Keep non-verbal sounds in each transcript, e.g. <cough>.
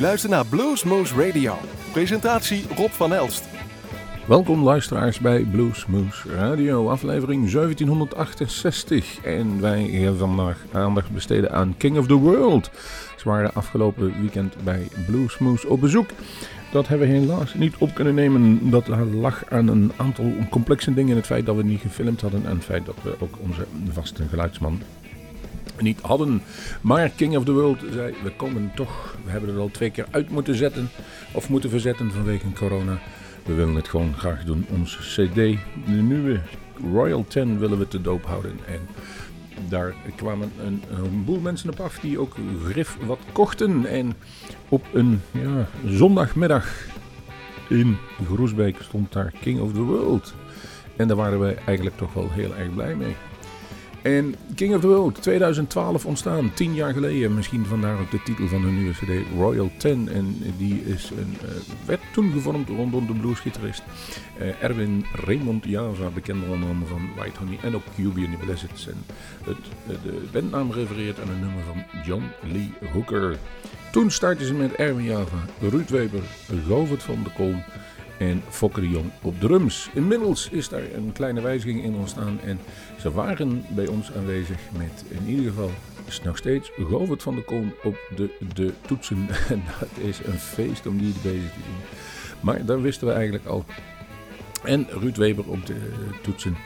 luistert naar Bluesmoose Radio. Presentatie Rob van Elst. Welkom luisteraars bij Bluesmoose Radio, aflevering 1768. En wij gaan vandaag aandacht besteden aan King of the World. Ze waren afgelopen weekend bij Bluesmoose op bezoek. Dat hebben we helaas niet op kunnen nemen. Dat lag aan een aantal complexe dingen. Het feit dat we niet gefilmd hadden en het feit dat we ook onze vaste geluidsman niet hadden. Maar King of the World zei, we komen toch. We hebben het al twee keer uit moeten zetten. Of moeten verzetten vanwege corona. We willen het gewoon graag doen. Onze cd, de nieuwe Royal 10 willen we te doop houden. En daar kwamen een, een, boel mensen op af die ook grif wat kochten. En op een ja, zondagmiddag in Groesbeek stond daar King of the World. En daar waren wij eigenlijk toch wel heel erg blij mee. En King of the World 2012 ontstaan, tien jaar geleden. Misschien vandaar ook de titel van hun nieuwe CD, Royal Ten. En die is een, uh, werd toen gevormd rondom de bluesgitarist uh, Erwin Raymond Java, bekend onder andere van White Honey en ook the Blizzards. En het, de bandnaam refereert aan een nummer van John Lee Hooker. Toen startten ze met Erwin Java, Ruud Weber, Govert van de Kolm en Fokker de Jong op drums. Inmiddels is daar een kleine wijziging in ontstaan en ze waren bij ons aanwezig met in ieder geval is nog steeds Govert van de Koon op de, de toetsen. <laughs> En dat is een feest om die bezig te zien. Maar dat wisten we eigenlijk al. En Ruud Weber op de toetsen.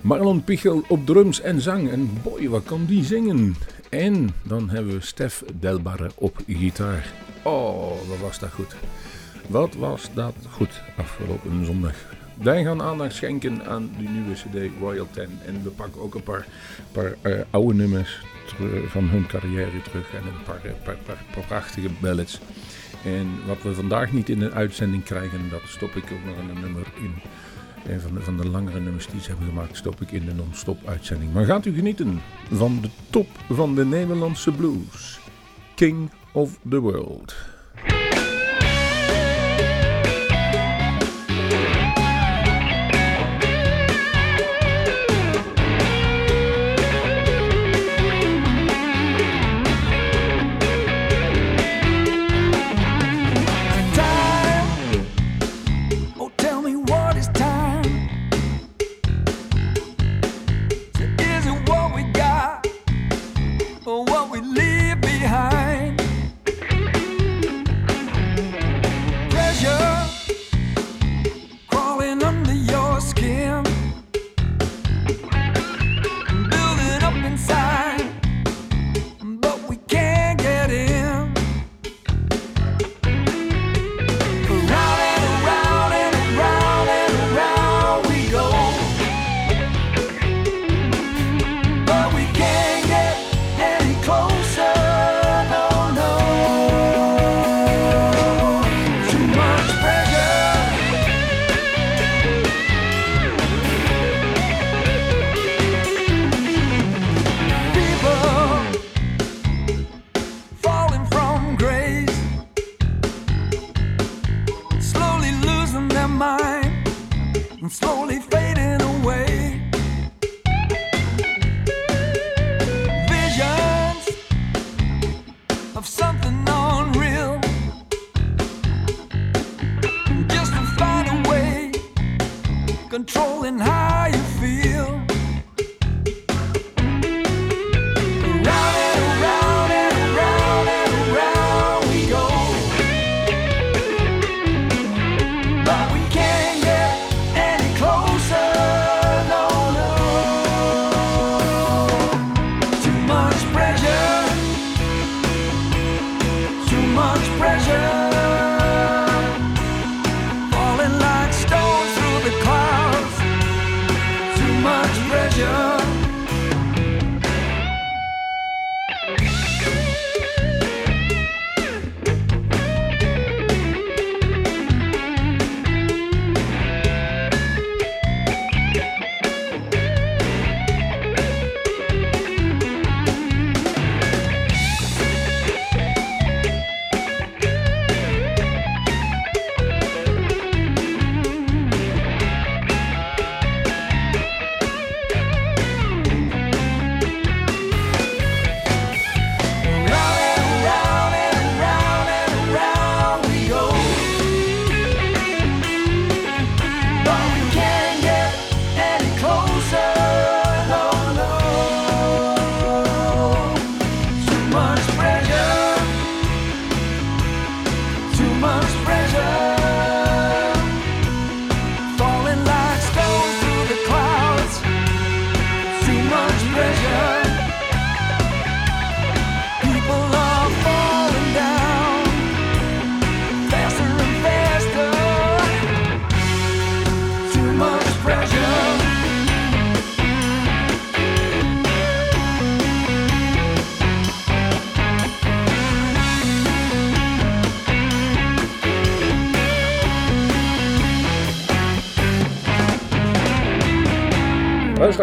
Marlon Pichel op drums en zang. En boy, wat kan die zingen? En dan hebben we Stef Delbarre op gitaar. Oh, wat was dat goed. Wat was dat goed afgelopen zondag. Wij gaan aandacht schenken aan die nieuwe CD Royal Ten. En we pakken ook een paar, paar uh, oude nummers van hun carrière terug. En een paar, paar, prachtige ballads. En wat we vandaag niet in de uitzending krijgen, dat stop ik ook nog een nummer in. Een van de, van de langere nummers die ze hebben gemaakt, stop ik in de non-stop uitzending. Maar gaat u genieten van de top van de Nederlandse blues. King of the World. Visions of something unreal. Just to find a way, controlling how you.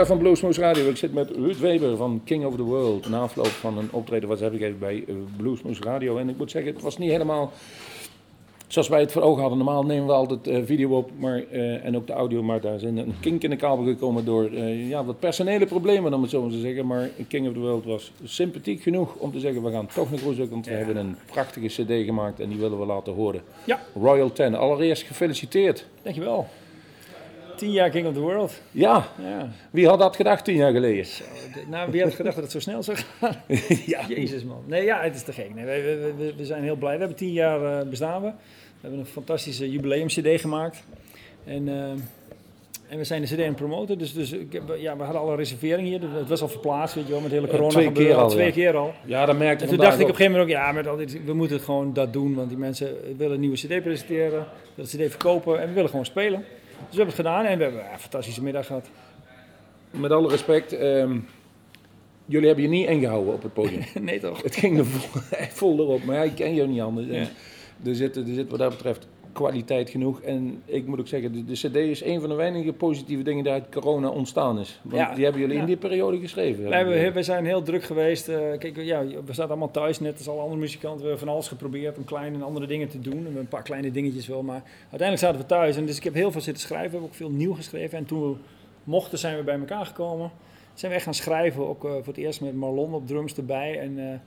Luisteraar van Bluesmoose Radio. Ik zit met Ruud Weber van King of the World. Na afloop van een optreden wat heb ik even bij uh, Bluesmoose Radio. En ik moet zeggen, het was niet helemaal zoals wij het voor ogen hadden. Normaal nemen we altijd uh, video op maar, uh, en ook de audio. Maar daar is een kink in de kabel gekomen door uh, ja, wat personele problemen, om het zo maar te zeggen. Maar King of the World was sympathiek genoeg om te zeggen, we gaan toch naar Groesbeek. Want we hebben een prachtige cd gemaakt en die willen we laten horen. Ja. Royal Ten, allereerst gefeliciteerd. Dankjewel. Tien jaar King of the World. Ja. ja. Wie had dat gedacht tien jaar geleden? Zo, nou, wie had gedacht dat het zo snel zou gaan? <laughs> ja. Jezus man. Nee, ja, het is te gek. Nee, we, we, we, zijn heel blij. We hebben tien jaar uh, bestaan we. We hebben een fantastische jubileum-cd gemaakt. En, uh, en we zijn de cd aan het promoten. Dus, dus ik heb, ja, we hadden al een reservering hier. Het was al verplaatst, weet je wel, met hele corona. twee keer al. Twee ja. keer al. Ja, dat merkte En toen dacht ik op een gegeven moment ook, ja, met al dit, we moeten gewoon dat doen. Want die mensen willen een nieuwe cd presenteren, willen cd verkopen en we willen gewoon spelen. Dus we hebben het gedaan en we hebben een fantastische middag gehad. Met alle respect, um, jullie hebben je niet ingehouden op het podium. <laughs> nee toch? Het ging er vol, <laughs> vol erop, maar ja, ik ken je niet anders. Ja. Er, zit, er zit wat dat betreft kwaliteit genoeg. En ik moet ook zeggen, de, de cd is een van de weinige positieve dingen die uit corona ontstaan is. Want Ja. die hebben jullie in die periode geschreven. Nee, we, we zijn heel druk geweest. Eh, kijk, ja, we zaten allemaal thuis, net als alle andere muzikanten. We hebben van alles geprobeerd om kleine en andere dingen te doen. Een paar kleine dingetjes wel, maar uiteindelijk zaten we thuis. En dus ik heb heel veel zitten schrijven, we hebben ook veel nieuw geschreven. En toen we mochten, zijn we bij elkaar gekomen. Zijn we echt gaan schrijven, ook eh, voor het eerst met Marlon op drums erbij. En eh,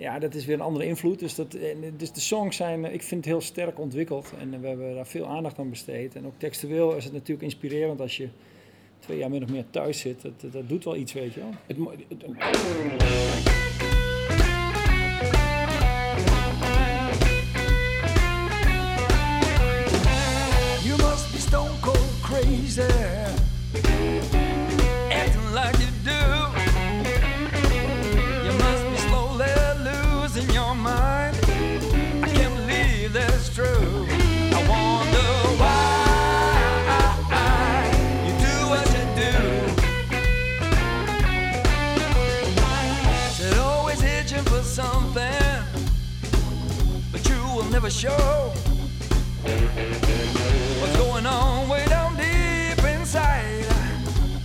ja, dat is weer een andere invloed. Dus, dat, en, dus de songs zijn, eh, ik vind het heel sterk ontwikkeld. En eh, we hebben daar veel aandacht aan besteed. En ook textueel is het natuurlijk inspirerend als je twee jaar min of meer thuis zit. Dat, dat doet wel iets, weet je wel. Het crazy. Will show. What's going on way down deep inside?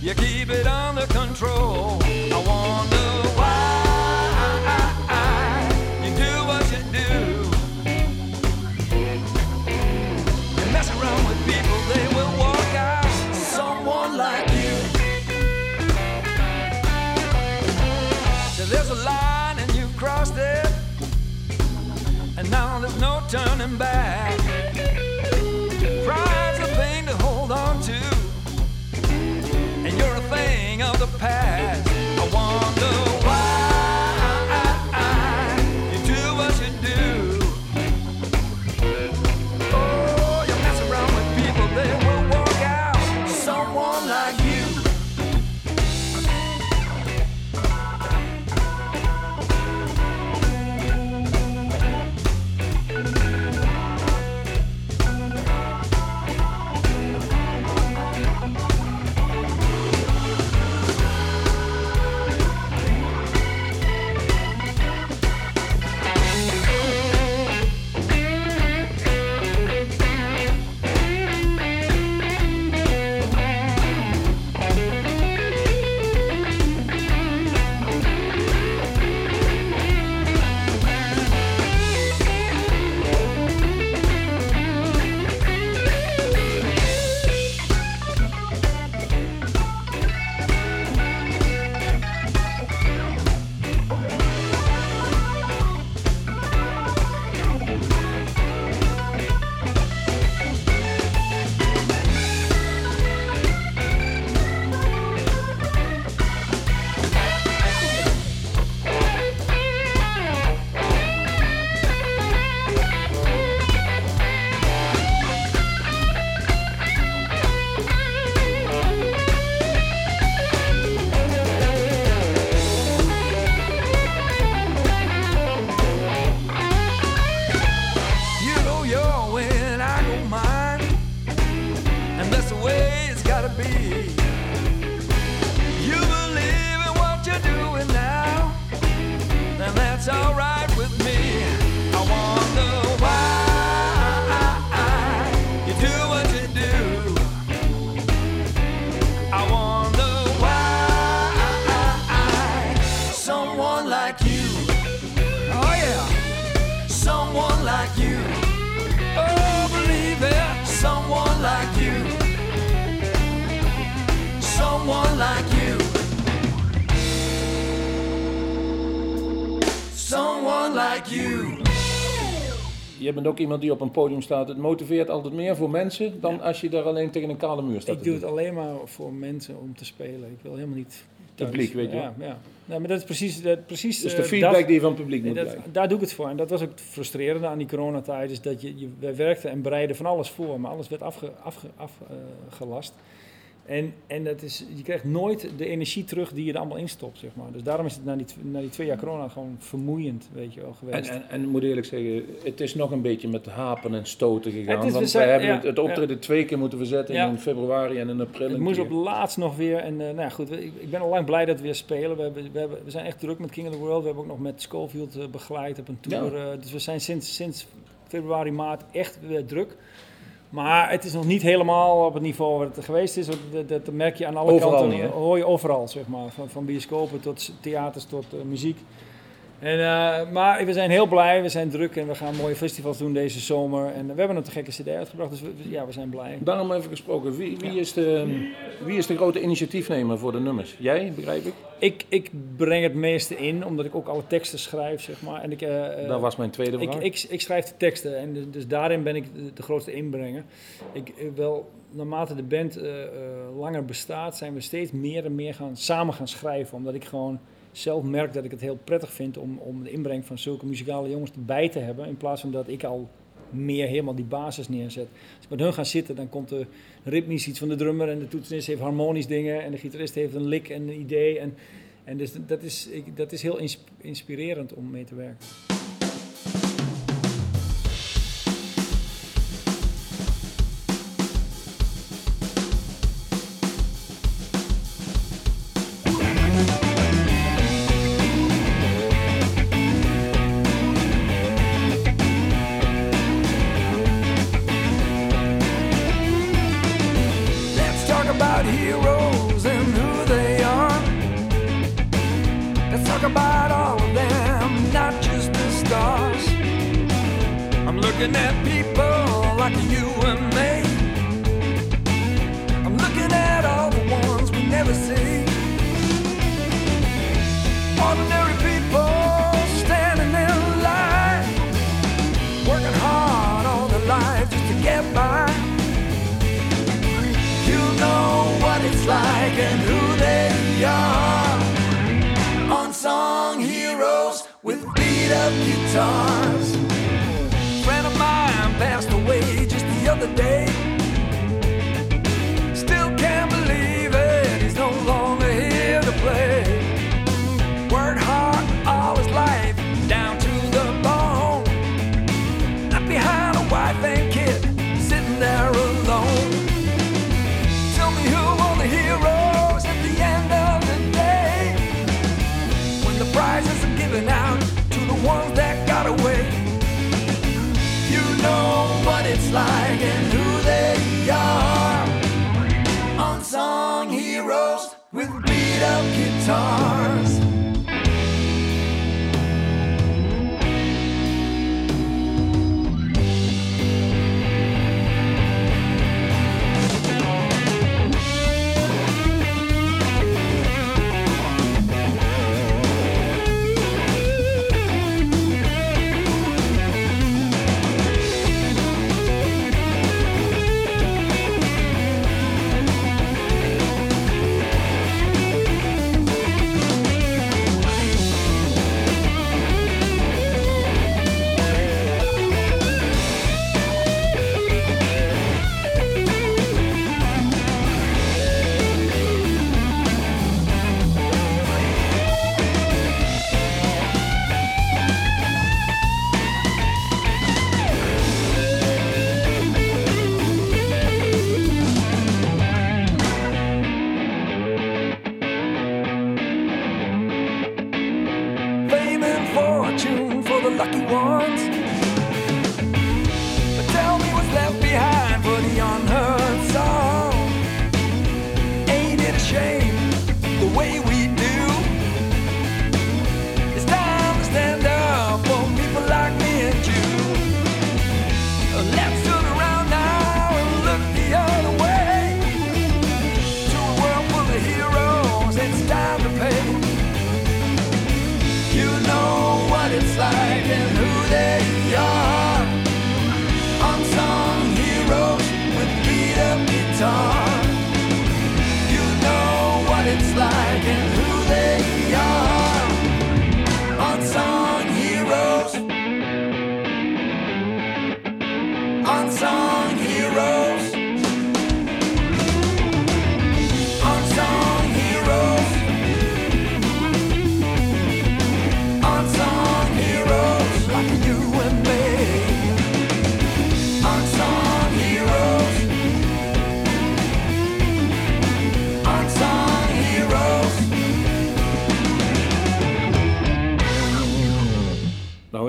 You keep it under control. And now there's no turning back. Pride's a thing to hold on to, and you're a thing of the past. Like you. Someone like you. Someone like you. Je bent ook iemand die op een podium staat. Het motiveert altijd meer voor mensen dan als je daar alleen tegen een kale muur staat. Ik doe het doen. alleen maar voor mensen om te spelen. Ik wil helemaal niet. Publiek, weet je Ja, ja. Nee, maar dat is precies... Dat, precies Dus eh, de feedback dat- die je van het publiek moet dat- krijgen. daar doe ik het voor. En dat was ook het frustrerende aan die coronatijd. Is dat je, je, wij werkten en bereiden van alles voor, maar alles werd afgelast. Afge, af, eh, gelast. En en dat is, je krijgt nooit de energie terug die je er allemaal instopt, zeg maar. Dus daarom is het na die, na die twee jaar corona gewoon vermoeiend, weet je wel, geweest. en, en moet eerlijk zeggen, het is nog een beetje met hapen en stoten gegaan. We want zijn- wij hebben ja, het, het optreden twee keer moeten verzetten Ja. in februari en in april. Het moest keer. op laatst nog weer. En eh, nou ja, goed, we- ik, ik ben al lang blij dat we weer spelen. We, hebben, we, hebben, we zijn echt druk met King of the World. We hebben ook nog met Schofield eh, begeleid op een tour. eh, dus we zijn sinds, sinds februari, maart echt weer druk. Maar het is nog niet helemaal op het niveau waar het geweest is. Dat, dat, merk je aan alle Overal kanten. hoor je overal, zeg maar. Van, van bioscopen tot theaters tot eh, muziek. En, eh, maar we zijn heel blij, we zijn druk en we gaan mooie festivals doen deze zomer. En we hebben een te gekke cd uitgebracht, dus we, ja, we zijn blij. Daarom even gesproken, wie, wie, is de, wie is de grote initiatiefnemer voor de nummers? Jij, begrijp ik? Ik, ik breng het meeste in, omdat ik ook alle teksten schrijf, zeg maar. En ik, eh, eh, Dat was mijn tweede ik, vraag. ik, ik schrijf de teksten en dus, dus daarin ben ik de, de grootste inbrenger. Ik, wel, naarmate de band langer bestaat, zijn we steeds meer en meer gaan, samen gaan schrijven. Omdat ik gewoon zelf merk dat ik het heel prettig vind om, om de inbreng van zulke muzikale jongens erbij te hebben. In plaats van dat ik al meer helemaal die basis neerzet. Als ik met hun ga zitten, dan komt er ritmisch iets van de drummer en de toetsenist heeft harmonisch dingen en de gitarist heeft een lik en een idee. En, en dus dat is, dat is heel ins- inspirerend om mee te werken.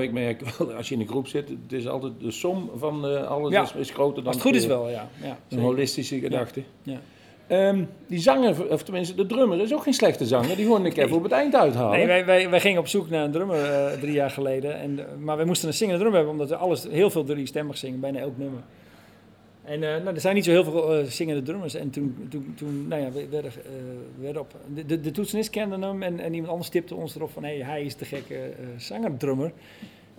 Ik merk <laughs> wel, als je in een groep zit, het is altijd de som van eh, alles Ja. is, is groter dan Als het goed is wel, ja. ja Een holistische gedachte. Ja. Ehm, die zanger, of tenminste de drummer, is ook geen slechte zanger. Die hoorde ik even op het eind uithalen. Nee, wij, wij, wij gingen op zoek naar een drummer eh, drie jaar geleden. En, eh, maar we moesten een zingende drummer hebben, omdat we alles, heel veel driestemmig zingen, bijna elk nummer. En nou, er zijn niet zo heel veel zingende drummers. En toen, toen, toen nou ja, we werden, we werden op, de, de, de toetsenist kende hem en, en iemand anders tipte ons erop van... hé, hij is de gekke zanger-drummer.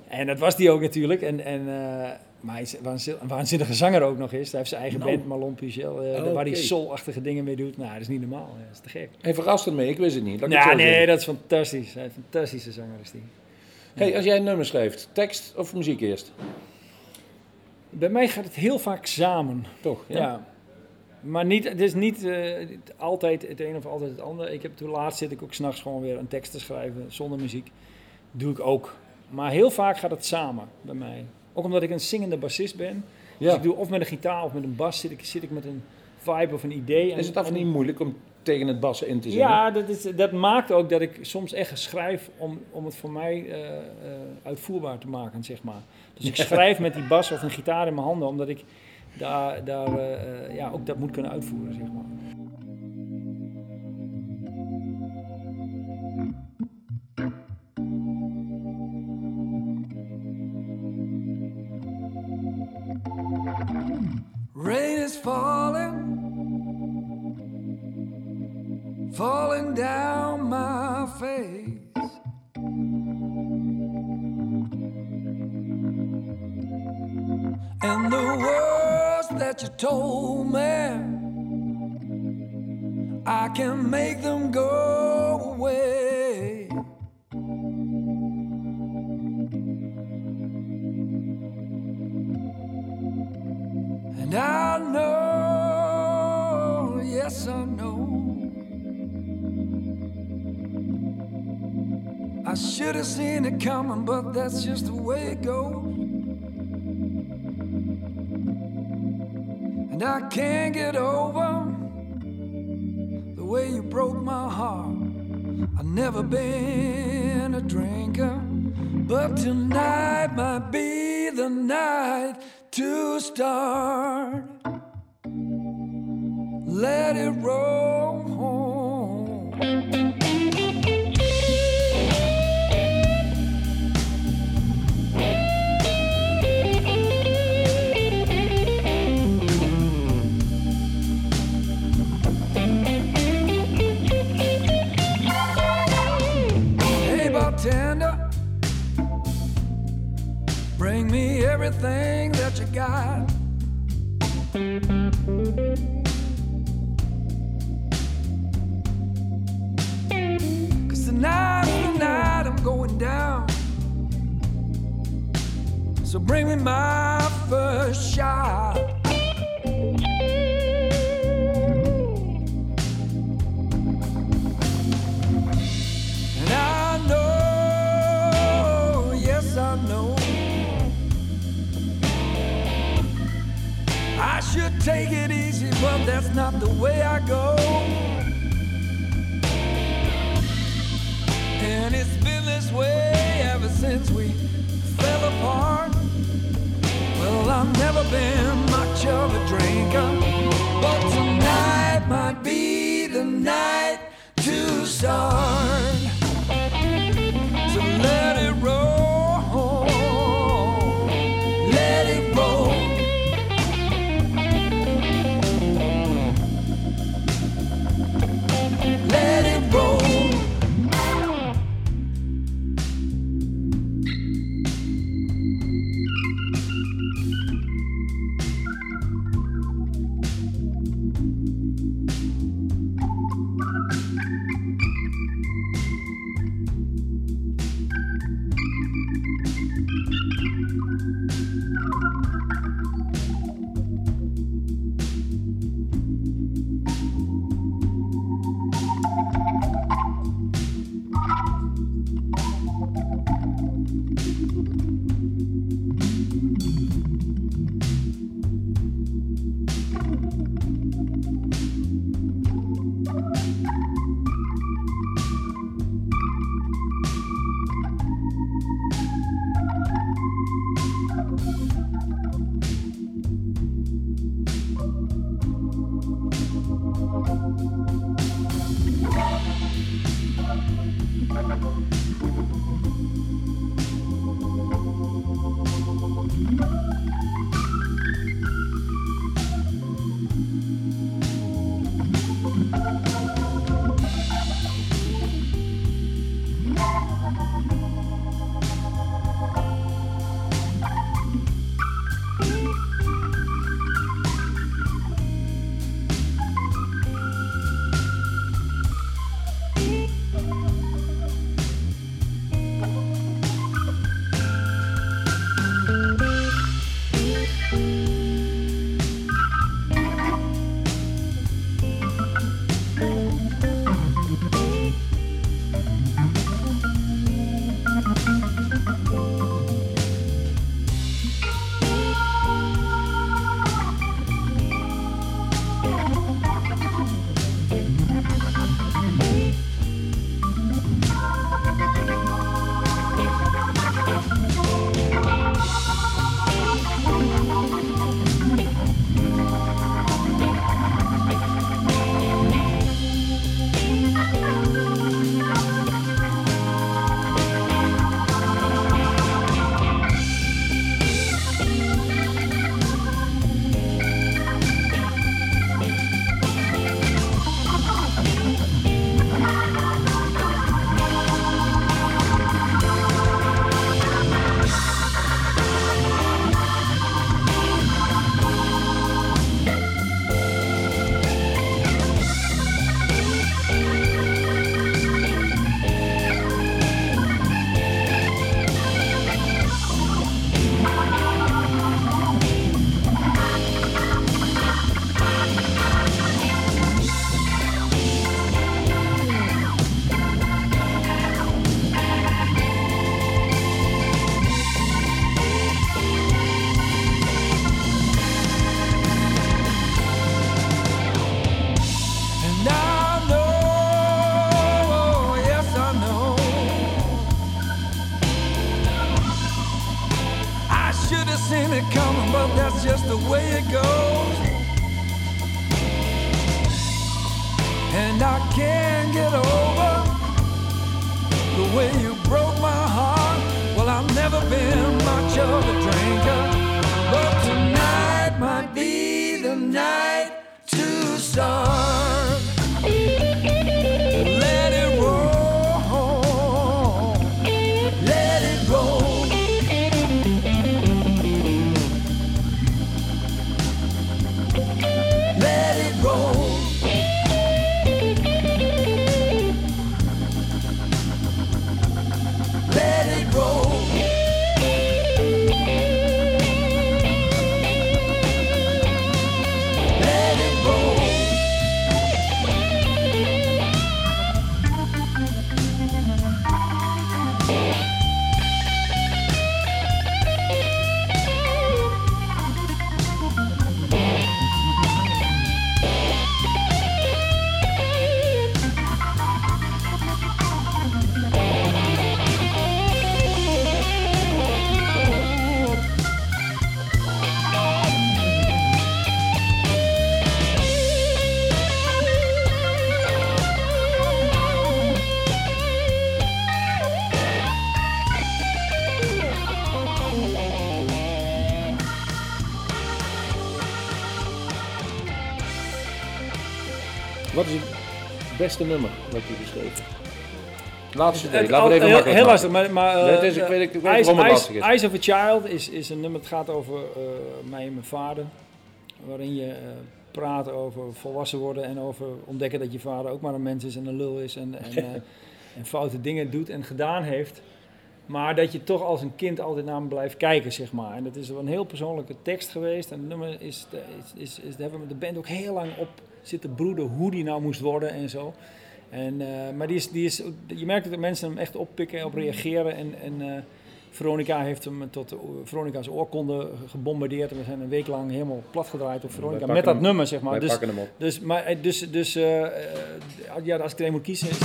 En dat was die ook natuurlijk. En, en, eh, maar hij is een waanzin- een waanzinnige zanger ook nog is. Hij heeft zijn eigen Nou. band, Malon eh, Oh, waar hij soul-achtige dingen mee doet. Nou, dat is niet normaal. Dat is te gek. Hij verrast het mee, ik wist het niet. Laat ik het Ja, zo nee, zeggen. dat is fantastisch. Hij is een fantastische zanger is die. Hey, als jij een nummer schrijft, tekst of muziek eerst? Bij mij gaat het heel vaak samen. Toch? Ja. Maar niet, het is niet eh, altijd het een of altijd het ander. Ik heb toen laatst zit ik ook s'nachts gewoon weer een tekst te schrijven zonder muziek. doe ik ook. Maar heel vaak gaat het samen bij mij. Ook omdat ik een zingende bassist ben. Dus Ja. ik doe of met een gitaar of met een bas zit ik, zit ik met een vibe of een idee. En, Is het af en niet moeilijk om tegen het bassen in te zingen? Ja, dat, is, dat maakt ook dat ik soms echt schrijf om, om het voor mij eh, eh, uitvoerbaar te maken, zeg maar. Dus ik <laughs> schrijf met die bas of een gitaar in mijn handen, omdat ik daar, daar eh, ja, ook dat moet kunnen uitvoeren, zeg maar. Can make bring me my first shot. And I know, yes, I know. I should take it easy, but that's not the way I go. And it's been this way ever since we fell apart. Well, I've never been much of a drinker, but tonight might be the night to start. Beste nummer dat je geschreven? Laatste Het- idee, laten we even heel, heel lastig, maar, maar eh, is- ik weet- ik weet Eyes- waarom het Eyes- lastig is. Eyes of a Child is, is een nummer, het gaat over eh, mij en mijn vader. Waarin je eh, praat over volwassen worden en over ontdekken dat je vader ook maar een mens is en een lul is en, en, <laughs> eh, en foute dingen doet en gedaan heeft. Maar dat je toch als een kind altijd naar hem blijft kijken, zeg maar. En dat is wel een heel persoonlijke tekst geweest. En het nummer is, is, is, is, daar hebben we de band ook heel lang op zitten broeden hoe die nou moest worden en zo. En, eh, maar die is, die is, je merkt dat mensen hem echt oppikken, op reageren. En, en eh, Veronica heeft hem tot o- Veronica's oorkonde gebombardeerd. En we zijn een week lang helemaal platgedraaid op Veronica. Met dat hem- nummer, zeg maar. Wij Dus, pakken hem op. dus, maar, eh, dus, dus eh, eh, ja, als ik er een moet kiezen... Is,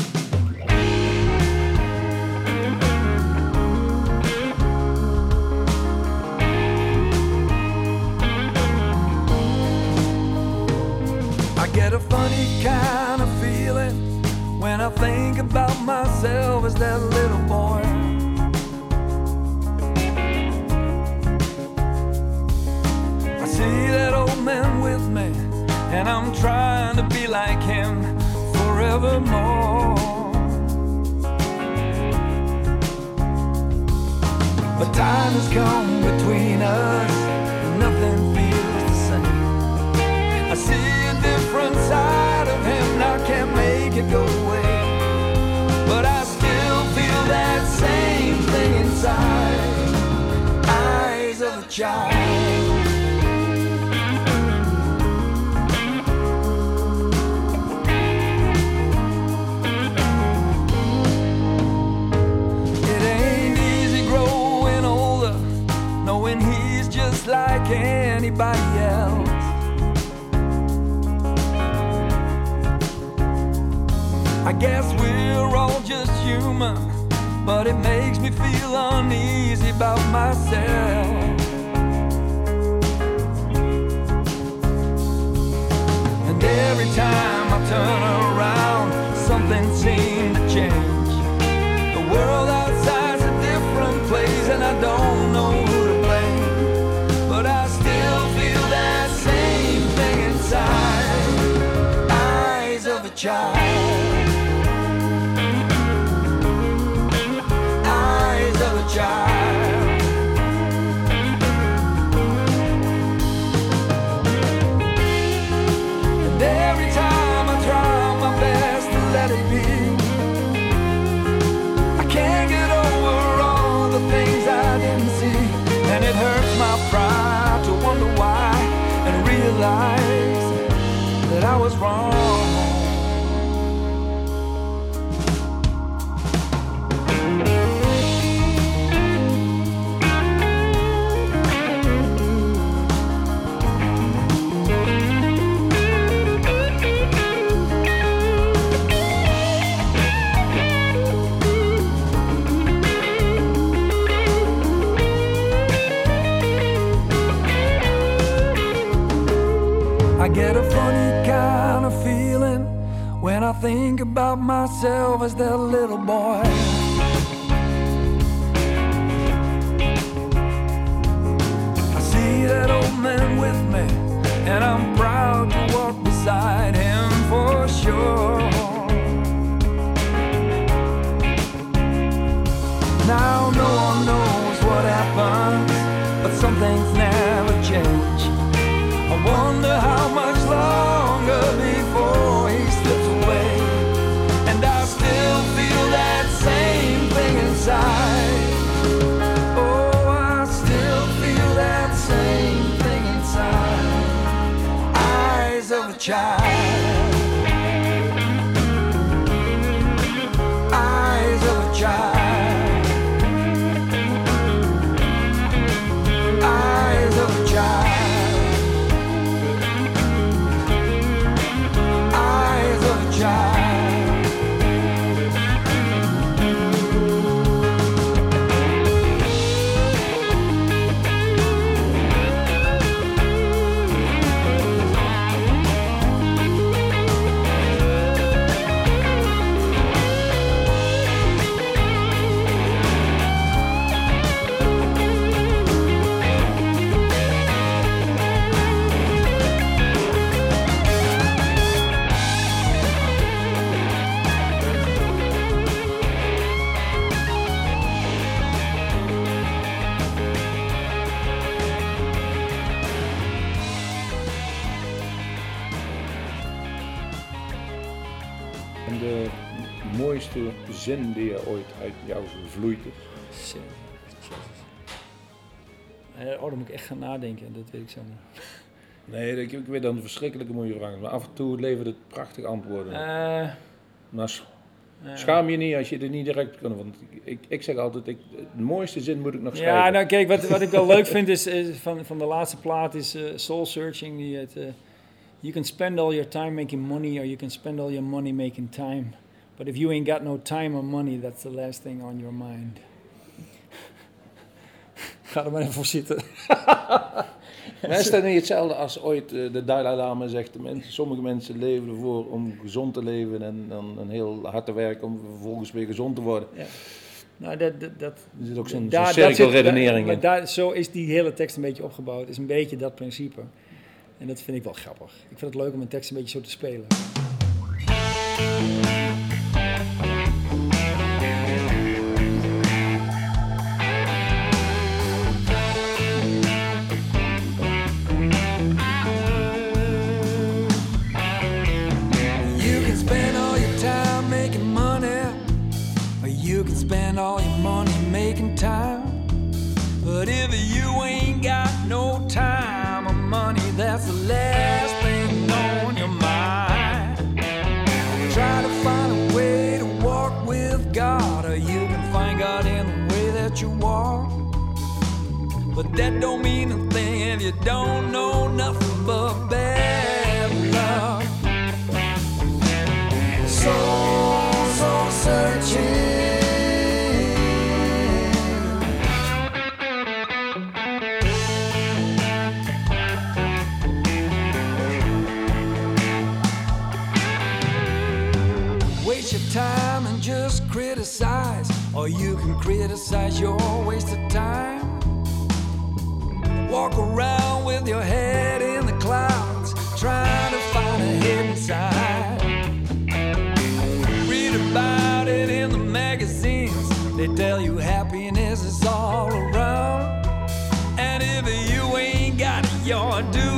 funny kind of feeling when I think about myself as that little boy. I see that old man with me, and I'm trying to be like him forevermore. But time has come child. It ain't easy growing older, knowing he's just like anybody else. I guess we're all just human, but it makes me feel uneasy about myself. Every time I turn around, something seems to change. The world outside's a different place, and I don't know who to blame. But I still feel that same thing inside. Eyes of a child. Myself as that little zin die je ooit uit jou gevloeid is? Jezus. Eh, Oh, dan moet ik echt gaan nadenken, dat weet ik zo niet. <laughs> Nee, ik, ik weet dan een verschrikkelijke mooie vraag. Maar af en toe levert het prachtige antwoorden. Eh, Maar eh, schaam je niet als je er niet direct kan. Want ik, ik zeg altijd, ik, de mooiste zin moet ik nog schrijven. Ja, nou kijk, wat, wat ik wel leuk <laughs> vind is, is van, van de laatste plaat is Soul Searching. Die het, you can spend all your time making money or you can spend all your money making time. But if you ain't got no time or money, that's the last thing on your mind. <laughs> Ga er maar even voor zitten. Maar is dat niet hetzelfde als ooit eh, de Dalai Lama zegt? De mensen, sommige mensen leven ervoor om gezond te leven en dan een heel hard te werken om vervolgens weer gezond te worden. Nou, dat, dat, dat, Er zit ook zo'n cirkelredenering in. daar, zo is die hele tekst een beetje opgebouwd. is een beetje dat principe. En dat vind ik wel grappig. Ik vind het leuk om een tekst een beetje zo te spelen. Spend all your money making time. But if you ain't got no time or money, that's the last thing on your mind. Try to find a way to walk with God, or you can find God in the way that you walk. But that don't mean a thing if you don't know nothing but bad or you can criticize your waste of time. Walk around with your head in the clouds, trying to find a hidden side. Read about it in the magazines. They tell you happiness is all around. And if you ain't got it, you're doing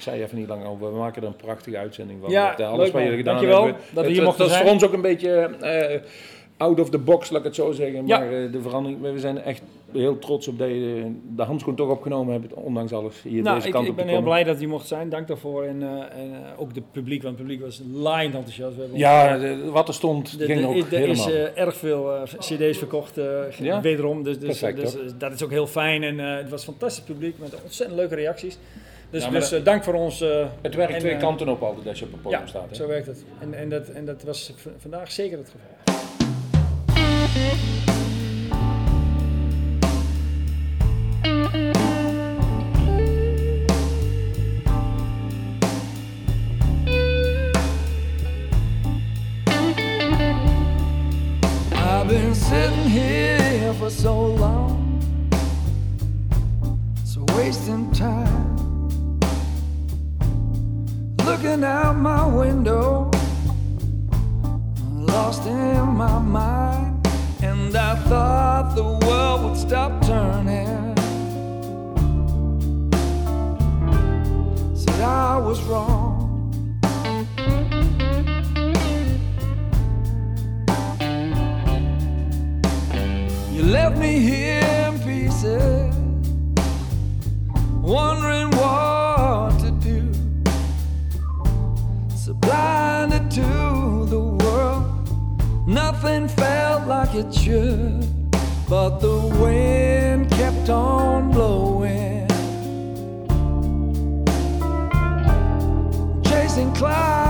ik zei even niet lang over, we maken er een prachtige uitzending van. Ja, Met, eh, leuk, alles wat man. jullie gedaan Dankjewel hebben. dat Het- het- Dat is voor ons ook een beetje eh, out of the box, laat ik het zo zeggen. Ja. Maar eh, de verandering, we zijn echt heel trots op dat je de, handschoen toch opgenomen hebt, ondanks alles. Hier Nou, deze ik, kant ik op ben te heel blij dat je mocht zijn. Dank daarvoor. En, en ook de publiek, want het publiek was line enthousiast. We Ja, de- wat er stond, De- ging de- ook er is erg veel cd's verkocht, Ja? wederom. Dus, dus, Perfect, dus, dat is ook heel fijn. En het was een fantastisch publiek met ontzettend leuke reacties. Dus, Ja, dus dat- eh, dank voor ons. eh, het werkt en, twee eh, kanten op altijd als je op een podium staat. Hè? zo werkt het. En, en, dat, en dat was vandaag zeker het geval. Looking out my window, lost in my mind, and I thought the world would stop turning. Said I was wrong. You left me here it. But the wind kept on blowing, chasing clouds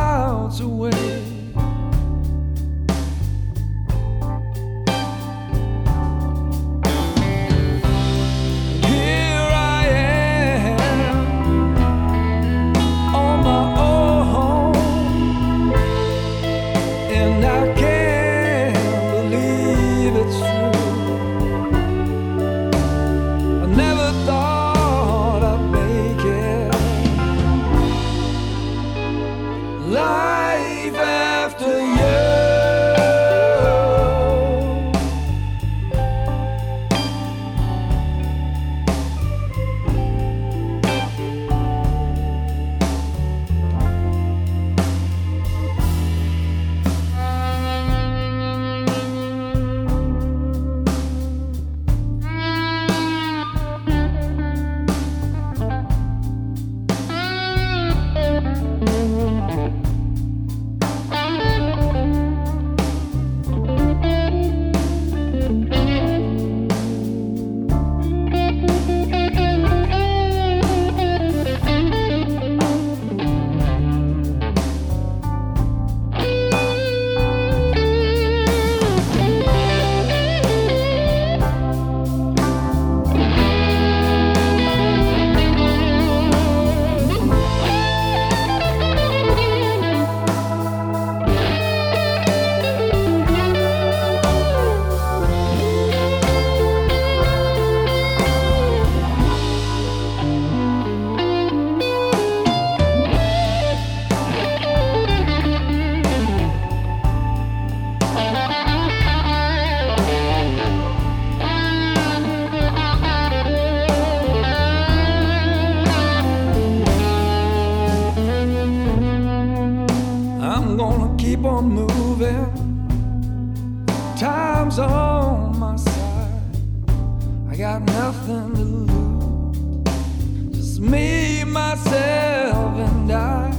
got nothing to lose. Just me, myself, and I.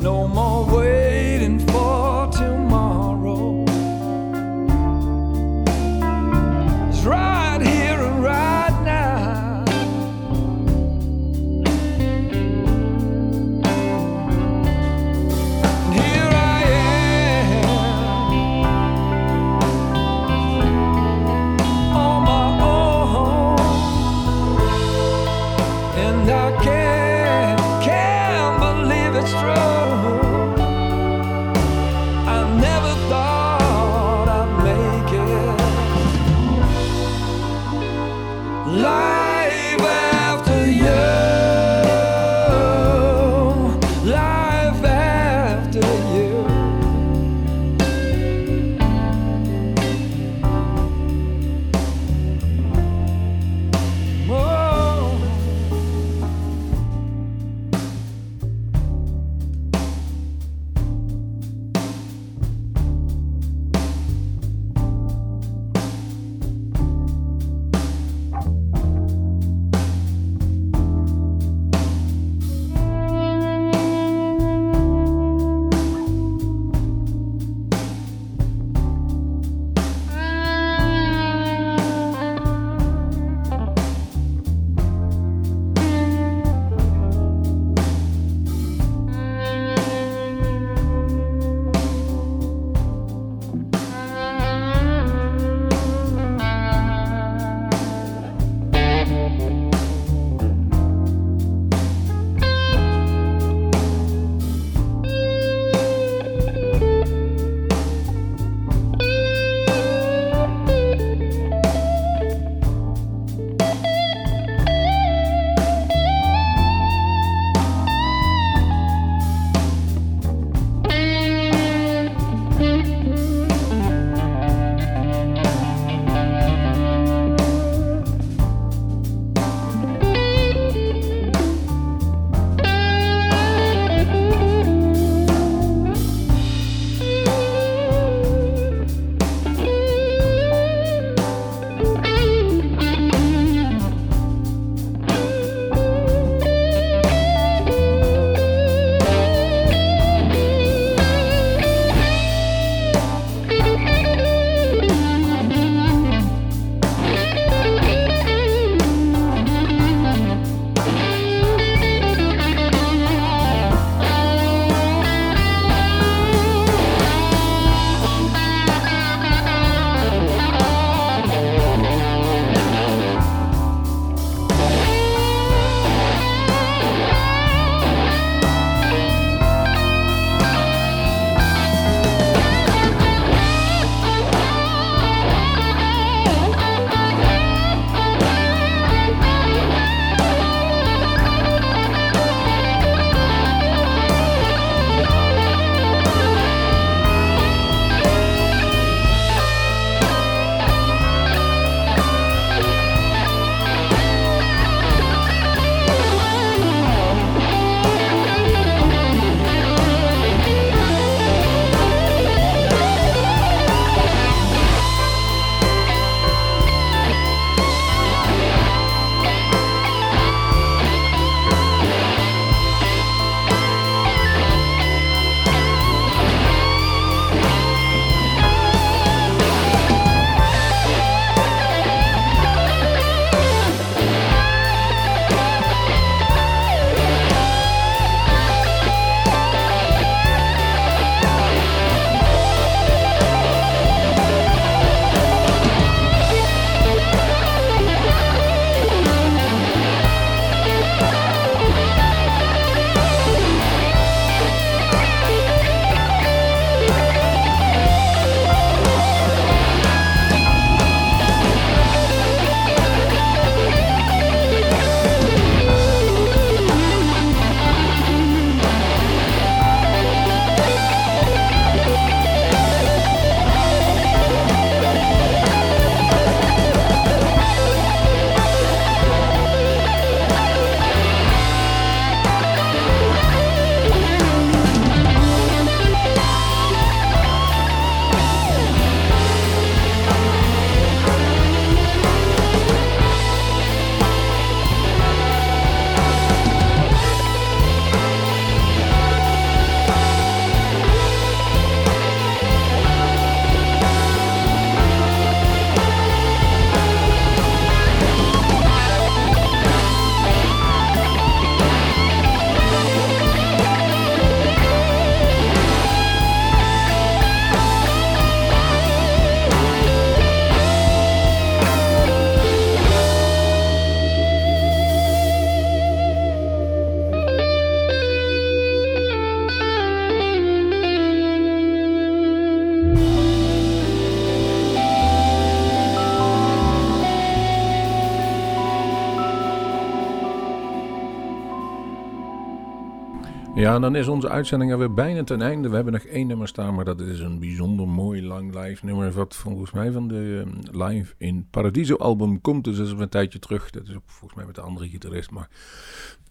No more waiting Ja, dan is onze uitzending alweer bijna ten einde. We hebben nog één nummer staan, maar dat is een bijzonder mooi lang live nummer. Wat volgens mij van de eh, Live in Paradiso album komt. Dus dat is een tijdje terug. Dat is ook volgens mij met de andere gitarist. Maar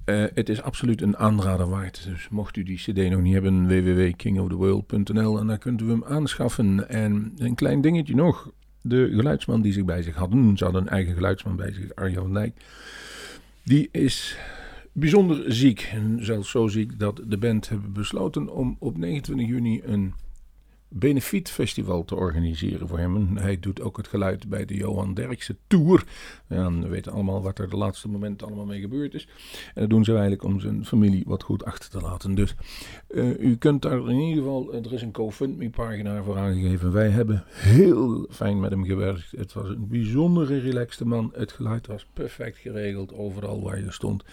eh, het is absoluut een aanrader waard. Dus mocht u die CD nog niet hebben, www.kingoftheworld.nl en daar kunt u hem aanschaffen. En een klein dingetje nog. De geluidsman die zich bij zich hadden, ze hadden een eigen geluidsman bij zich, Arjan Dijk. Die is bijzonder ziek. En zelfs zo ziek dat de band hebben besloten om op 29 juni een benefietfestival te organiseren voor hem. En hij doet ook het geluid bij de Johan Derksen Tour. Ja, we weten allemaal wat er de laatste momenten allemaal mee gebeurd is. En dat doen ze eigenlijk om zijn familie wat goed achter te laten. Dus uh, u kunt daar in ieder geval, er is een GoFundMe pagina voor aangegeven. Wij hebben heel fijn met hem gewerkt. Het was een bijzondere relaxte man. Het geluid was perfect geregeld overal waar je stond.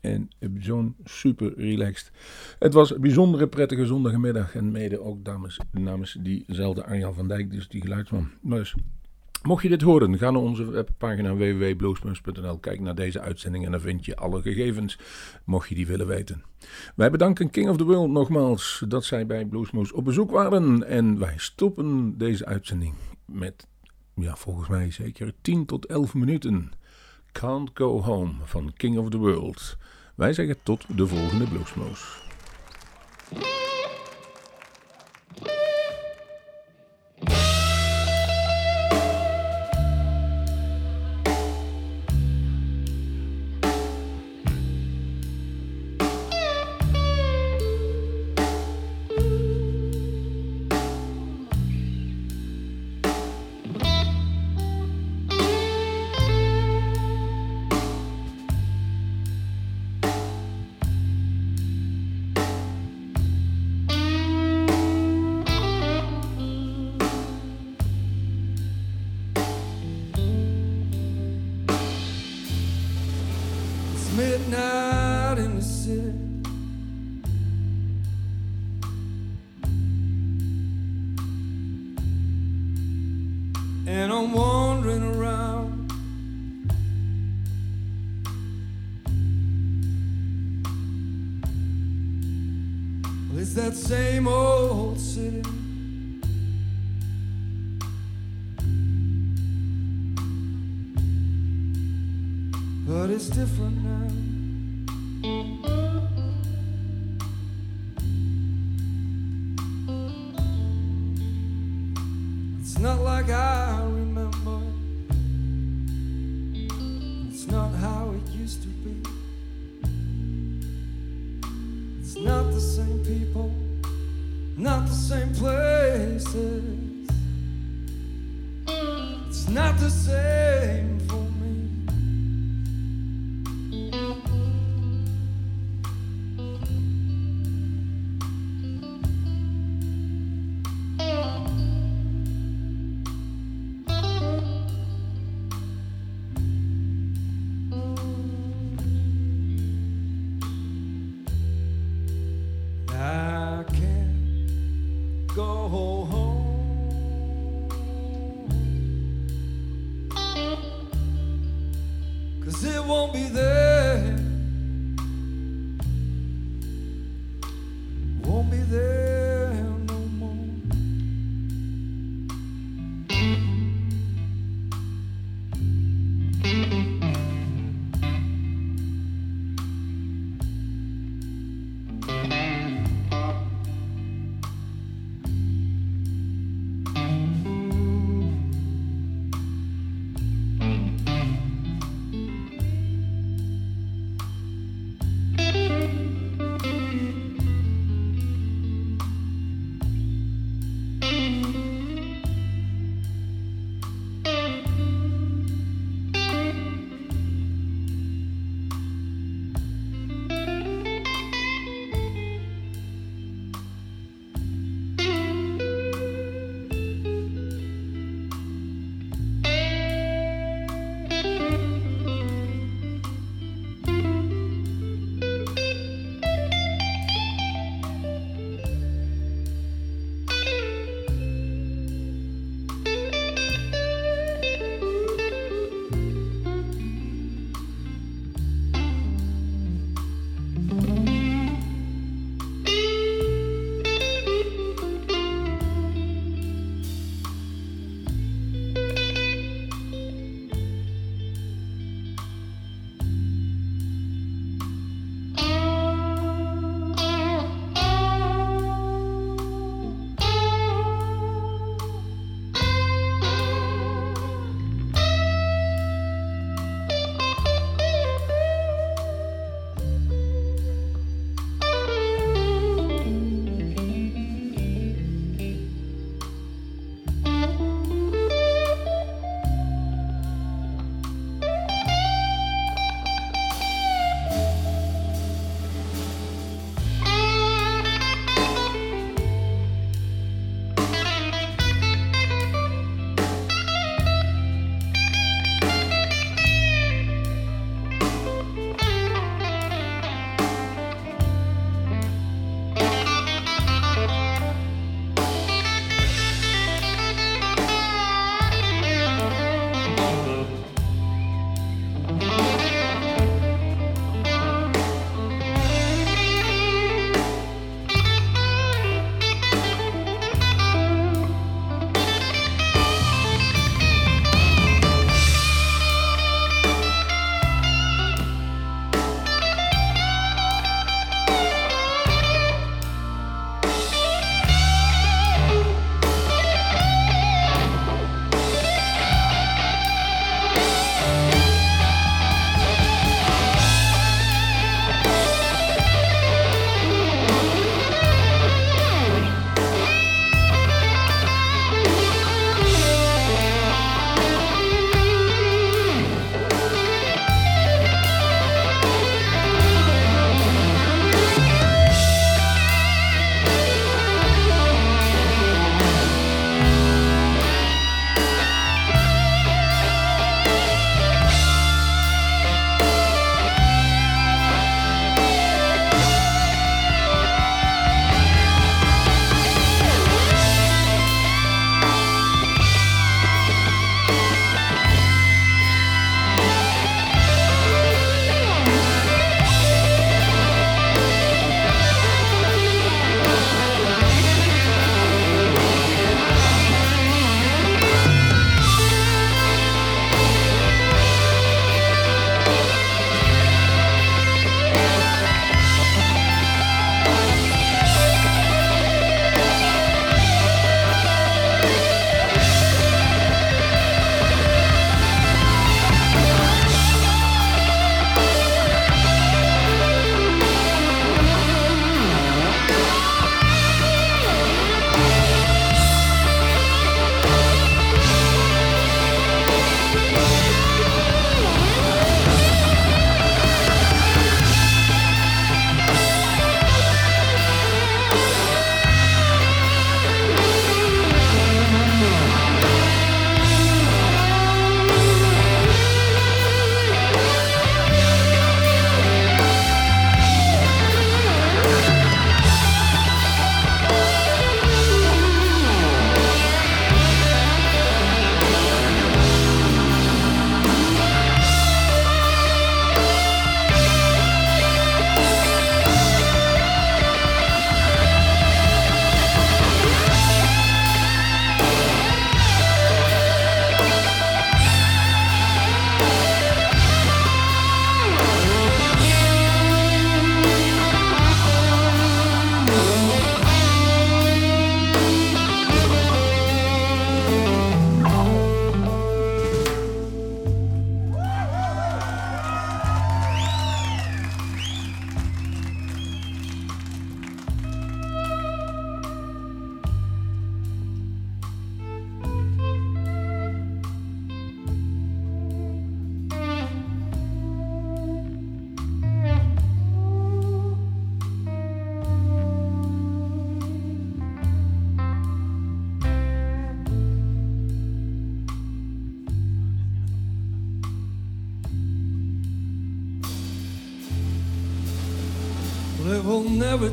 En zo'n super relaxed. Het was een bijzondere prettige zondagmiddag. En mede ook dames, namens diezelfde Arjan van Dijk, dus die geluidsman. Dus mocht je dit horen, ga naar onze webpagina www.bluesmoose.nl. Kijk naar deze uitzending en dan vind je alle gegevens, mocht je die willen weten. Wij bedanken King of the World nogmaals dat zij bij Bluesmoose op bezoek waren. En wij stoppen deze uitzending met, ja, volgens mij zeker 10 tot 11 minuten. Can't Go Home van King of the World. Wij zeggen tot de volgende Bluesmoes.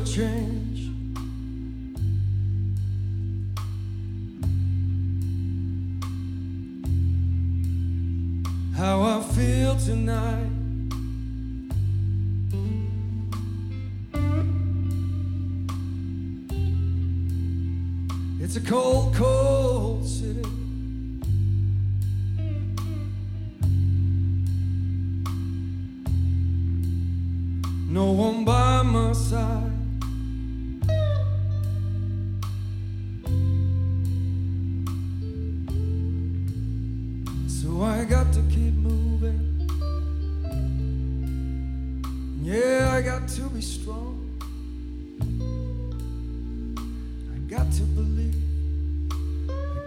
train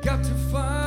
got to find.